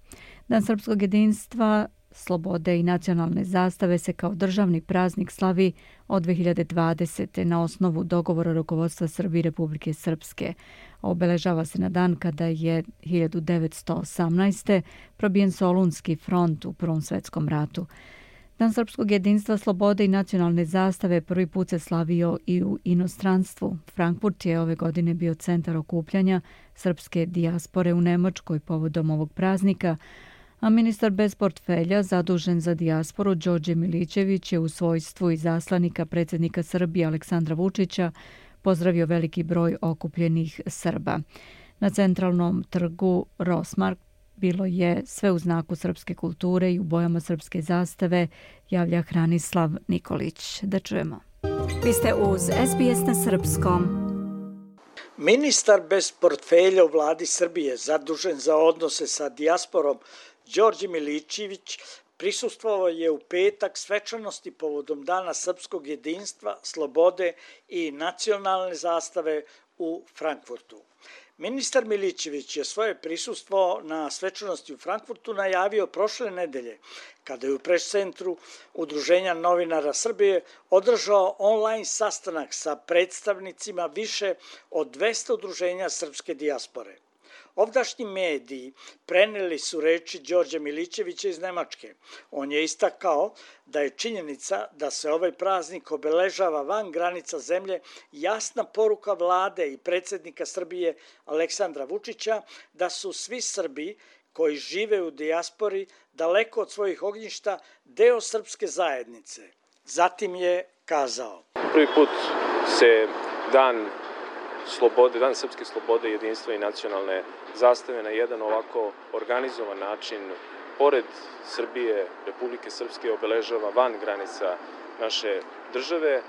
Dan srpskog jedinstva, slobode i nacionalne zastave se kao državni praznik slavi od 2020. na osnovu dogovora rukovodstva Srbije Republike Srpske. Obeležava se na dan kada je 1918. probijen Solunski front u Prvom svetskom ratu. Dan srpskog jedinstva, slobode i nacionalne zastave prvi put se slavio i u inostranstvu. Frankfurt je ove godine bio centar okupljanja srpske dijaspore u Nemačkoj povodom ovog praznika, a ministar bez portfelja zadužen za dijasporu Đorđe Milićević je u svojstvu i zaslanika predsjednika Srbije Aleksandra Vučića pozdravio veliki broj okupljenih Srba. Na centralnom trgu Rosmark bilo je sve u znaku srpske kulture i u bojama srpske zastave, javlja Hranislav Nikolić. Da čujemo. Vi ste uz SBS na srpskom. Ministar bez portfelja u vladi Srbije, zadužen za odnose sa dijasporom, Đorđe Milićević, prisustvovao je u petak svečanosti povodom Dana srpskog jedinstva, slobode i nacionalne zastave u Frankfurtu. Ministar Milićević je svoje prisustvo na svečanosti u Frankfurtu najavio prošle nedelje, kada je u preš centru Udruženja novinara Srbije održao online sastanak sa predstavnicima više od 200 udruženja srpske dijaspore. Ovdašnji mediji preneli su reči Đorđa Milićevića iz Nemačke. On je istakao da je činjenica da se ovaj praznik obeležava van granica zemlje jasna poruka vlade i predsednika Srbije Aleksandra Vučića da su svi Srbi koji žive u dijaspori daleko od svojih ognjišta deo srpske zajednice. Zatim je kazao. Prvi put se dan slobode, dan srpske slobode, jedinstva i nacionalne zastave na jedan ovako organizovan način, pored Srbije, Republike Srpske, obeležava van granica naše države, e,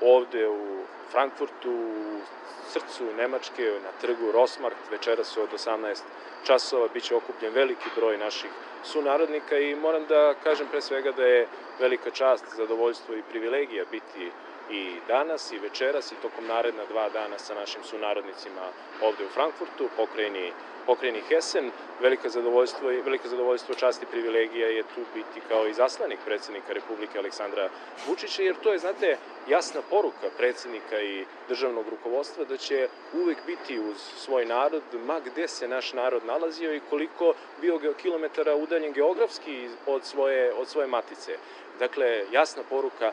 ovde u Frankfurtu, u srcu Nemačke, na trgu Rosmarkt, večeras od 18 časova biće okupljen veliki broj naših sunarodnika i moram da kažem pre svega da je velika čast, zadovoljstvo i privilegija biti i danas i večeras i tokom naredna dva dana sa našim sunarodnicima ovde u Frankfurtu, pokrajini, pokrajini Hessen. Velika zadovoljstvo, i velika zadovoljstvo čast i privilegija je tu biti kao i zaslanik predsednika Republike Aleksandra Vučića, jer to je, znate, jasna poruka predsednika i državnog rukovodstva da će uvek biti uz svoj narod, ma gde se naš narod nalazio i koliko bio kilometara udaljen geografski od svoje, od svoje matice. Dakle, jasna poruka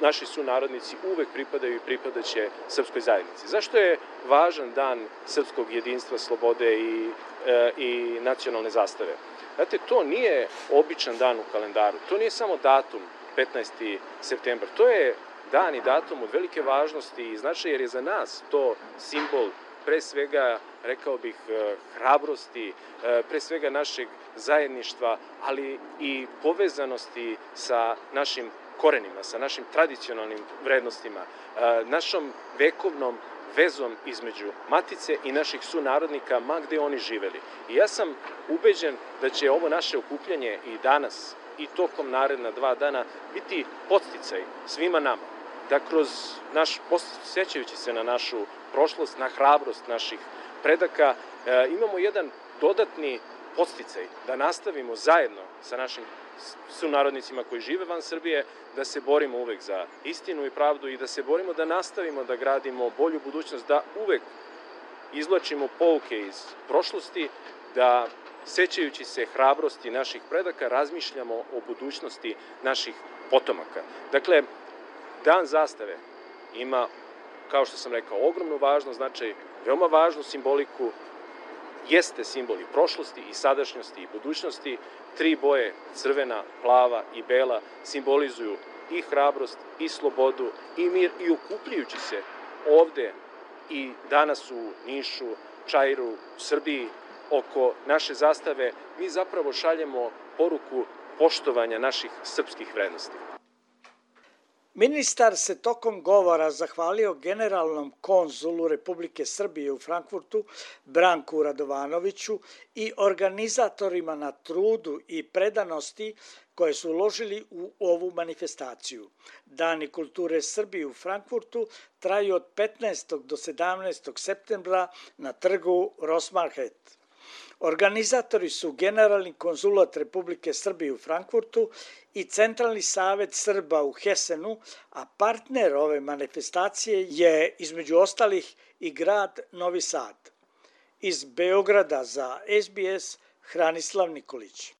naši sunarodnici uvek pripadaju i pripadaće srpskoj zajednici. Zašto je važan dan srpskog jedinstva, slobode i, e, i nacionalne zastave? Znate, to nije običan dan u kalendaru, to nije samo datum 15. septembar, to je dan i datum od velike važnosti i značaja jer je za nas to simbol pre svega, rekao bih, e, hrabrosti, e, pre svega našeg zajedništva, ali i povezanosti sa našim korenima, sa našim tradicionalnim vrednostima, našom vekovnom vezom između matice i naših sunarodnika, ma gde oni živeli. I ja sam ubeđen da će ovo naše okupljanje i danas i tokom naredna dva dana biti podsticaj svima nama, da kroz naš, sećajući se na našu prošlost, na hrabrost naših predaka, e, imamo jedan dodatni podsticaj da nastavimo zajedno sa našim sunarodnicima koji žive van Srbije, da se borimo uvek za istinu i pravdu i da se borimo da nastavimo da gradimo bolju budućnost, da uvek izlačimo pouke iz prošlosti, da sećajući se hrabrosti naših predaka, razmišljamo o budućnosti naših potomaka. Dakle, Dan zastave ima, kao što sam rekao, ogromnu važnost, značaj, veoma važnu simboliku, jeste simbol i prošlosti i sadašnjosti i budućnosti. Tri boje, crvena, plava i bela, simbolizuju i hrabrost, i slobodu, i mir, i okupljujući se ovde i danas u Nišu, Čajru, Srbiji, oko naše zastave, mi zapravo šaljemo poruku poštovanja naših srpskih vrednosti. Ministar se tokom govora zahvalio generalnom konzulu Republike Srbije u Frankfurtu Branku Radovanoviću i organizatorima na trudu i predanosti koje su uložili u ovu manifestaciju. Dani kulture Srbije u Frankfurtu traju od 15. do 17. septembra na trgu Rosmarhet. Organizatori su Generalni konzulat Republike Srbije u Frankfurtu i Centralni savet Srba u Hesenu, a partner ove manifestacije je između ostalih i grad Novi Sad. Iz Beograda za SBS Hranislav Nikolić.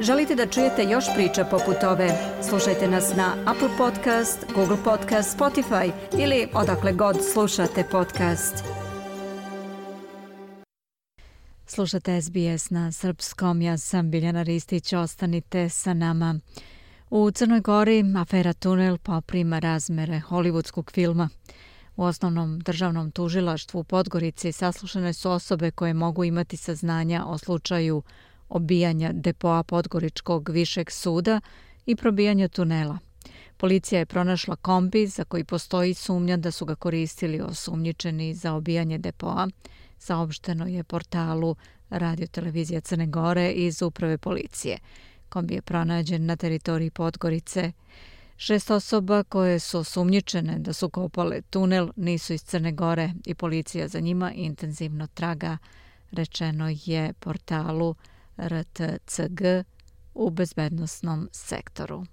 Želite da čujete još priča poput ove? Slušajte nas na Apple Podcast, Google Podcast, Spotify ili odakle god slušate podcast. Slušate SBS na srpskom, ja sam Biljana Ristić, ostanite sa nama. U Crnoj Gori afera Tunel poprima razmere hollywoodskog filma. U osnovnom državnom tužilaštvu u Podgorici saslušane su osobe koje mogu imati saznanja o slučaju obijanja depoa Podgoričkog višeg suda i probijanja tunela. Policija je pronašla kombi za koji postoji sumnja da su ga koristili osumnjičeni za obijanje depoa, saopšteno je portalu Radio Televizija Crne Gore iz uprave policije. Kombi je pronađen na teritoriji Podgorice. Šest osoba koje su osumnjičene da su kopale tunel nisu iz Crne Gore i policija za njima intenzivno traga, rečeno je portalu RTCG u bezbednostnom sektoru.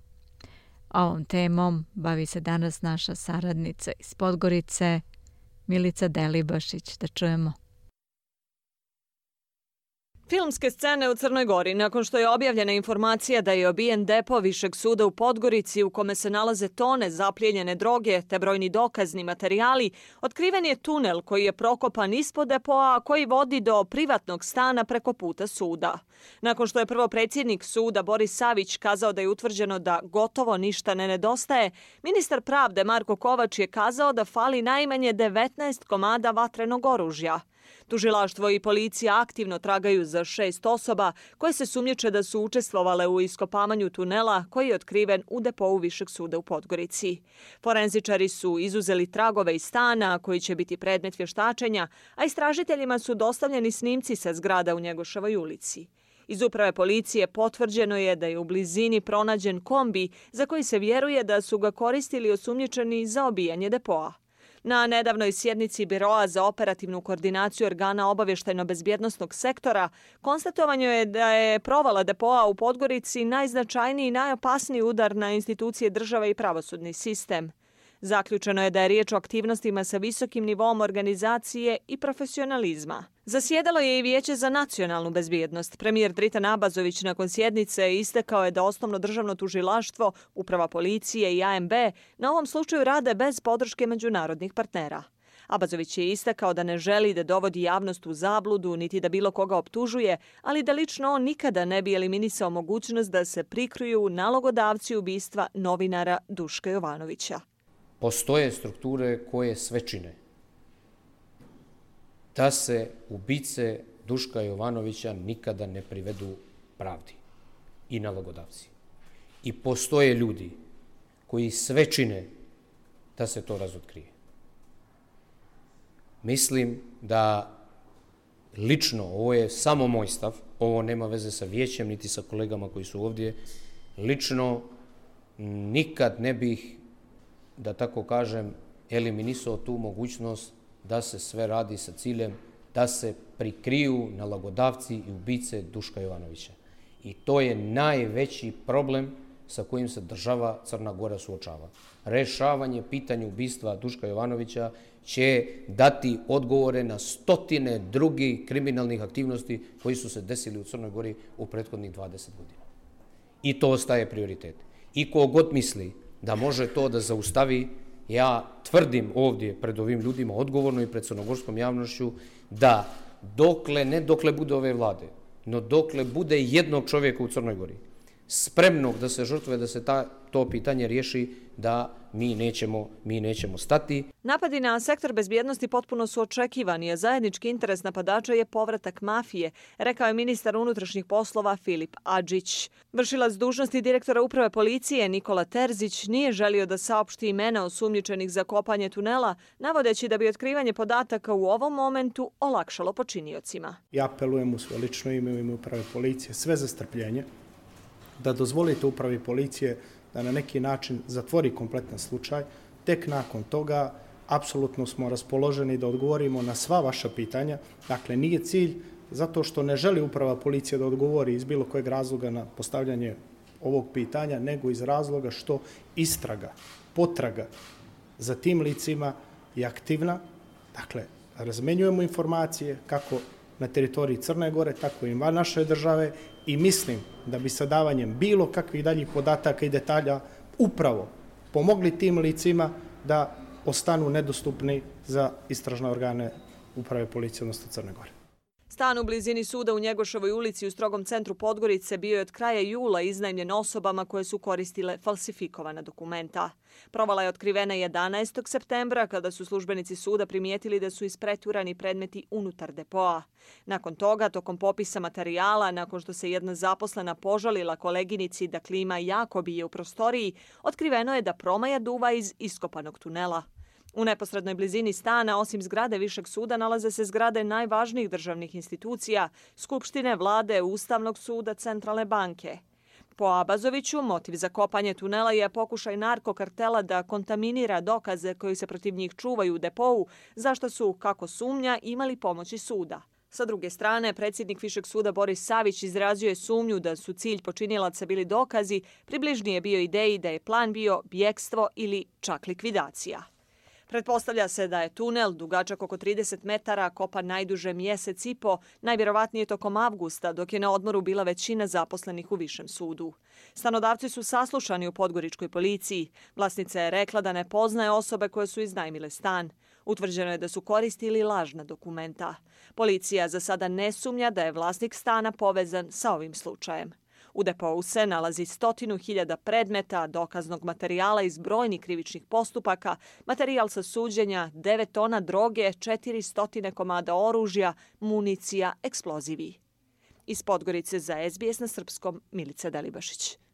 Ovom temom bavi se danas naša saradnica iz Podgorice, Milica Delibašić. Da čujemo. Filmske scene u Crnoj Gori, nakon što je objavljena informacija da je obijen depo Višeg suda u Podgorici u kome se nalaze tone zapljenjene droge te brojni dokazni materijali, otkriven je tunel koji je prokopan ispod depoa, koji vodi do privatnog stana preko puta suda. Nakon što je prvo predsjednik suda Boris Savić kazao da je utvrđeno da gotovo ništa ne nedostaje, ministar pravde Marko Kovač je kazao da fali najmanje 19 komada vatrenog oružja. Tužilaštvo i policija aktivno tragaju za šest osoba koje se sumnječe da su učestvovale u iskopavanju tunela koji je otkriven u depovu Višeg suda u Podgorici. Forenzičari su izuzeli tragove iz stana koji će biti predmet vještačenja, a istražiteljima su dostavljeni snimci sa zgrada u Njegoševoj ulici. Iz uprave policije potvrđeno je da je u blizini pronađen kombi za koji se vjeruje da su ga koristili osumnjičeni za obijanje depoa. Na nedavnoj sjednici Biroa za operativnu koordinaciju organa obavještajno-bezbjednostnog sektora konstatovano je da je provala depoa u Podgorici najznačajniji i najopasniji udar na institucije države i pravosudni sistem. Zaključeno je da je riječ o aktivnostima sa visokim nivom organizacije i profesionalizma. Zasjedalo je i Vijeće za nacionalnu bezbjednost. Premijer Dritan Abazović nakon sjednice istekao je da osnovno državno tužilaštvo, uprava policije i AMB na ovom slučaju rade bez podrške međunarodnih partnera. Abazović je istakao da ne želi da dovodi javnost u zabludu niti da bilo koga optužuje, ali da lično on nikada ne bi eliminisao mogućnost da se prikruju nalogodavci ubistva novinara Duška Jovanovića postoje strukture koje sve čine. Da se ubice Duška Jovanovića nikada ne privedu pravdi i nalogodavci. I postoje ljudi koji sve čine da se to razotkrije. Mislim da lično, ovo je samo moj stav, ovo nema veze sa vijećem, niti sa kolegama koji su ovdje, lično nikad ne bih, da tako kažem, eliminisao tu mogućnost da se sve radi sa ciljem da se prikriju nalagodavci i ubice Duška Jovanovića. I to je najveći problem sa kojim se država Crna Gora suočava. Rešavanje pitanja ubistva Duška Jovanovića će dati odgovore na stotine drugih kriminalnih aktivnosti koji su se desili u Crnoj Gori u prethodnih 20 godina. I to ostaje prioritet. I kogod misli da može to da zaustavi, ja tvrdim ovdje pred ovim ljudima odgovorno i pred crnogorskom javnošću da dokle, ne dokle bude ove vlade, no dokle bude jednog čovjeka u Crnoj Gori, spremnog da se žrtve, da se ta, to pitanje riješi, da mi nećemo, mi nećemo stati. Napadi na sektor bezbjednosti potpuno su očekivani, a zajednički interes napadača je povratak mafije, rekao je ministar unutrašnjih poslova Filip Adžić. Vršilac dužnosti direktora uprave policije Nikola Terzić nije želio da saopšti imena osumnjičenih za kopanje tunela, navodeći da bi otkrivanje podataka u ovom momentu olakšalo počiniocima. Ja apelujem u svoje lično ime u ime uprave policije sve za strpljenje, da dozvolite upravi policije da na neki način zatvori kompletan slučaj. Tek nakon toga apsolutno smo raspoloženi da odgovorimo na sva vaša pitanja. Dakle, nije cilj zato što ne želi uprava policije da odgovori iz bilo kojeg razloga na postavljanje ovog pitanja, nego iz razloga što istraga, potraga za tim licima je aktivna. Dakle, razmenjujemo informacije kako na teritoriji Crne Gore, tako i van naše države i mislim da bi sa davanjem bilo kakvih daljih podataka i detalja upravo pomogli tim licima da ostanu nedostupni za istražne organe uprave policije, odnosno Crne Gore. Stan u blizini suda u Njegošovoj ulici u strogom centru Podgorice bio je od kraja jula iznajmljen osobama koje su koristile falsifikovana dokumenta. Provala je otkrivena 11. septembra kada su službenici suda primijetili da su ispreturani predmeti unutar depoa. Nakon toga, tokom popisa materijala, nakon što se jedna zaposlena požalila koleginici da klima jako bije u prostoriji, otkriveno je da promaja duva iz iskopanog tunela. U neposrednoj blizini stana, osim zgrade Višeg suda, nalaze se zgrade najvažnijih državnih institucija, Skupštine, vlade, Ustavnog suda, Centralne banke. Po Abazoviću, motiv za kopanje tunela je pokušaj narkokartela da kontaminira dokaze koji se protiv njih čuvaju u depovu, zašto su, kako sumnja, imali pomoći suda. Sa druge strane, predsjednik Višeg suda Boris Savić izrazio je sumnju da su cilj počinilaca bili dokazi, približnije bio ideji da je plan bio bjekstvo ili čak likvidacija. Pretpostavlja se da je tunel, dugačak oko 30 metara, kopan najduže mjesec i po, najvjerovatnije tokom avgusta, dok je na odmoru bila većina zaposlenih u Višem sudu. Stanodavci su saslušani u Podgoričkoj policiji. Vlasnica je rekla da ne poznaje osobe koje su iznajmile stan. Utvrđeno je da su koristili lažna dokumenta. Policija za sada ne sumnja da je vlasnik stana povezan sa ovim slučajem. U depou se nalazi stotinu hiljada predmeta, dokaznog materijala iz brojnih krivičnih postupaka, materijal sa suđenja, 9 tona droge, 400 komada oružja, municija, eksplozivi. Iz Podgorice za SBS na srpskom Milica Delibašić.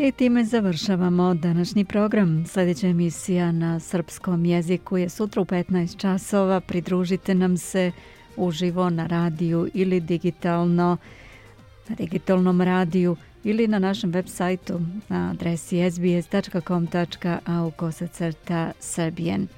I time završavamo današnji program. Sljedeća emisija na srpskom jeziku je sutra u 15 časova. Pridružite nam se uživo na radiju ili digitalno na digitalnom radiju ili na našem web sajtu na adresi sbs.com.au kosacrta srbijen.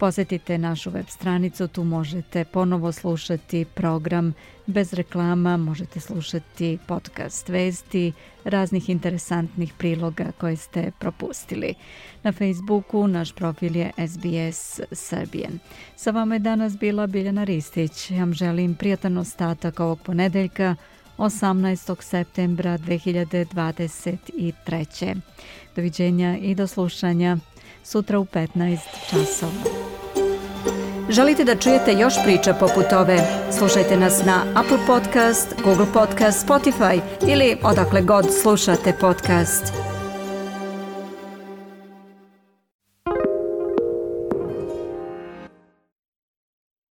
Posetite našu web stranicu, tu možete ponovo slušati program bez reklama, možete slušati podcast vesti, raznih interesantnih priloga koje ste propustili. Na Facebooku naš profil je SBS Serbian. Sa vama je danas bila Biljana Ristić. Ja vam želim prijatan ostatak ovog ponedeljka. 18. septembra 2023. Doviđenja i do slušanja sutra u 15 časova. Želite da čujete još priča poput ove? Slušajte nas na Apple Podcast, Google Podcast, Spotify ili odakle god slušate podcast.